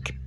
next